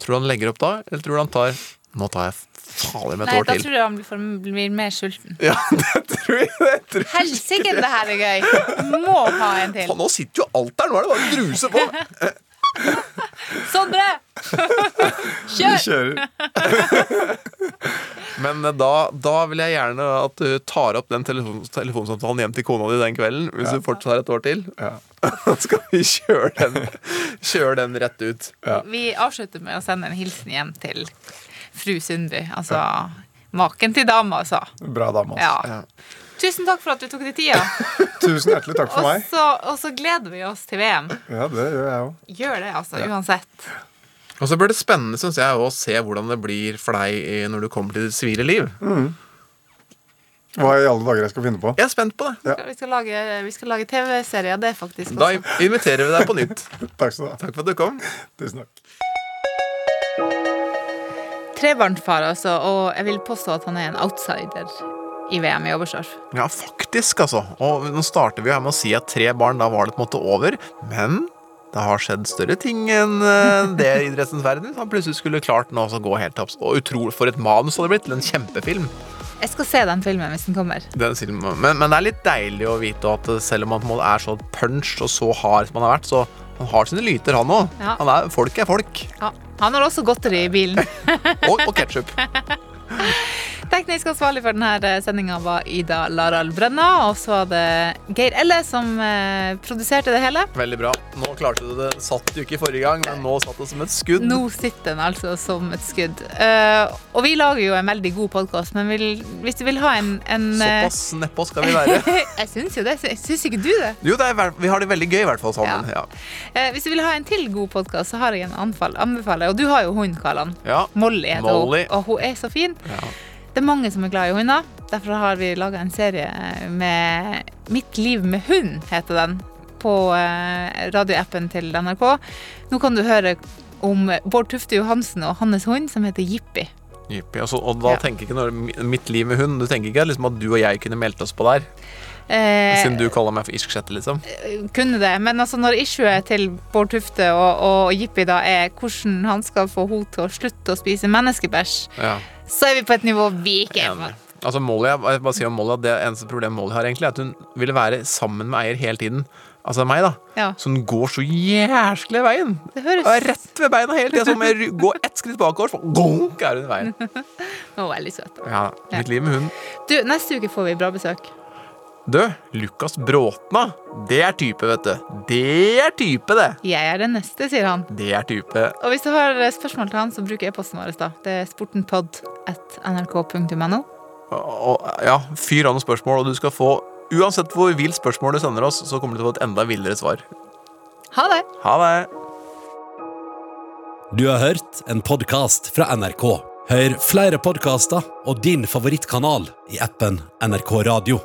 tror du han legger opp da, eller tror du han tar Nå tar jeg fader med et Nei, år da til. tror jeg han blir, for, blir mer sulten. Ja, det tror jeg. Det tror jeg. Helsike, det her er gøy! Må ha en til. Faen, nå sitter jo alt der! Nå er det bare å gruse på. Sondre! Kjør! kjører. Men eh, da, da vil jeg gjerne at du tar opp den telefon, telefonsamtalen hjem til kona di den kvelden. Hvis du fortsatt har et år til. Da skal vi kjøre den, kjøre den rett ut. Vi avslutter med å sende en hilsen hjem til fru Sundby. Altså maken til dame, altså. Bra dame, altså. Ja. Tusen takk for at du tok deg tida. Tusen hjertelig takk for Og meg. så, og så gleder vi oss til VM. Ja, det gjør jeg òg. Gjør det, altså. Uansett. Og så blir det spennende synes jeg, å se hvordan det blir for deg når du kommer til det sivile liv. Hva i alle dager jeg skal finne på? Jeg er spent på det. Vi skal lage, lage TV-serier, det faktisk Da inviterer vi deg på nytt. Takk skal du ha. Takk for at du kom. Tusen takk. Trebarnsfar, altså, og jeg vil påstå at han er en outsider i VM i oversurf. Ja, faktisk, altså. Og nå starter vi her med å si at tre barn, da var det på en måte over. Men det har skjedd større ting enn eh, det i idrettens verden. Han plutselig skulle klart nå å gå helt topps. Og utrolig for et manus hadde det blitt til en kjempefilm. Jeg skal se den filmen hvis den kommer. Den filmen. Men, men det er litt deilig å vite at selv om han på en måte er så punch og så hard som han har vært, så han har sine lyter, han òg. Ja. Folk er folk. Ja, han har også godteri i bilen. Og, og ketsjup. Teknisk ansvarlig for denne sendinga var Ida Laral Brenna, og så var det Geir Elle som eh, produserte det hele. Veldig bra. Nå klarte du det. Satt jo ikke forrige gang, men nå satt det som et skudd. Nå sitter den altså som et skudd. Eh, og vi lager jo en veldig god podkast, men vil, hvis du vil ha en, en eh, Såpass nedpå skal vi være. jeg syns jo det. Syns ikke du det? Jo, det er, vi har det veldig gøy i hvert fall sammen. Ja. Eh, hvis du vil ha en til god podkast, så har jeg en anfall, anbefaler. Og du har jo hund, Karlan. Ja. Molly heter hun, og hun er så fin. Det er mange som er glad i hunder. Derfor har vi laga en serie med 'Mitt liv med hund', heter den, på eh, radioappen til NRK. Nå kan du høre om Bård Tufte Johansen og hans hund, som heter Jippi. Jippi. Og, og da Ja. tenker ikke når mitt liv med hund Du tenker ikke liksom at du og jeg kunne meldt oss på der? Eh, Siden du kaller meg for irskjette, liksom? kunne det, men altså når issuet til Bård Tufte og, og Jippi da er hvordan han skal få henne til å slutte å spise menneskebæsj, Ja. så er vi på et nivå vi ikke er på. Altså Molly, jeg bare sier om Molly Det eneste problemet Molly har, egentlig er at hun ville være sammen med eier hele tiden. Altså meg, da. Ja. Så hun går så jæsklig veien. Det høres rett ved beina hele tida. Så må jeg gå ett skritt bakover, så gonk er hun i veien. Hun er veldig søt. Ja, Mitt liv med hunden. Du, neste uke får vi bra besøk. Du, Lukas Bråtna. Det er type, vet du. Det er type, det. Jeg er den neste, sier han. Det er type. Og hvis du har spørsmål til han, så bruk e-posten vår. da. Det er sportenpod.nrk.no. ja, fyr av noen spørsmål, og du skal få Uansett hvor vilt spørsmål du sender oss, så kommer du til å få et enda villere svar. Ha det! Ha det! Du har hørt en podkast fra NRK. Hør flere podkaster og din favorittkanal i appen NRK Radio.